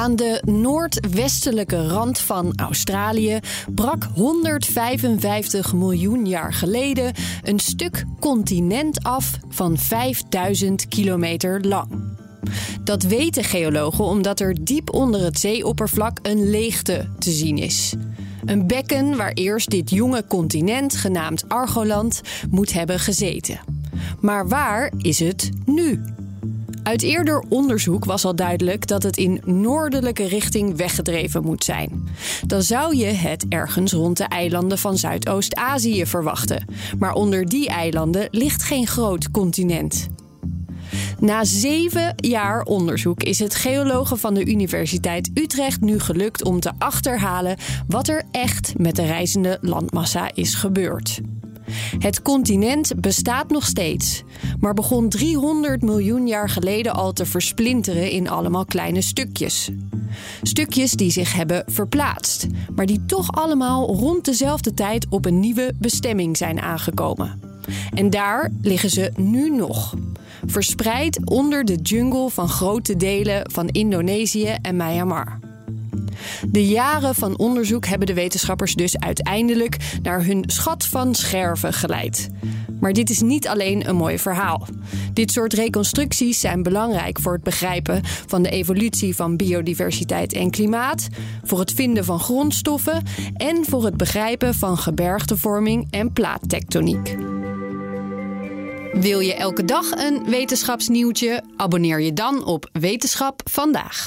Aan de noordwestelijke rand van Australië brak 155 miljoen jaar geleden een stuk continent af van 5000 kilometer lang. Dat weten geologen omdat er diep onder het zeeoppervlak een leegte te zien is. Een bekken waar eerst dit jonge continent, genaamd Argoland, moet hebben gezeten. Maar waar is het nu? Uit eerder onderzoek was al duidelijk dat het in noordelijke richting weggedreven moet zijn. Dan zou je het ergens rond de eilanden van Zuidoost-Azië verwachten. Maar onder die eilanden ligt geen groot continent. Na zeven jaar onderzoek is het geologen van de Universiteit Utrecht nu gelukt om te achterhalen wat er echt met de reizende landmassa is gebeurd. Het continent bestaat nog steeds, maar begon 300 miljoen jaar geleden al te versplinteren in allemaal kleine stukjes. Stukjes die zich hebben verplaatst, maar die toch allemaal rond dezelfde tijd op een nieuwe bestemming zijn aangekomen. En daar liggen ze nu nog. Verspreid onder de jungle van grote delen van Indonesië en Myanmar. De jaren van onderzoek hebben de wetenschappers dus uiteindelijk naar hun schat van scherven geleid. Maar dit is niet alleen een mooi verhaal. Dit soort reconstructies zijn belangrijk voor het begrijpen van de evolutie van biodiversiteit en klimaat, voor het vinden van grondstoffen en voor het begrijpen van gebergtevorming en plaattectoniek. Wil je elke dag een wetenschapsnieuwtje? Abonneer je dan op Wetenschap vandaag.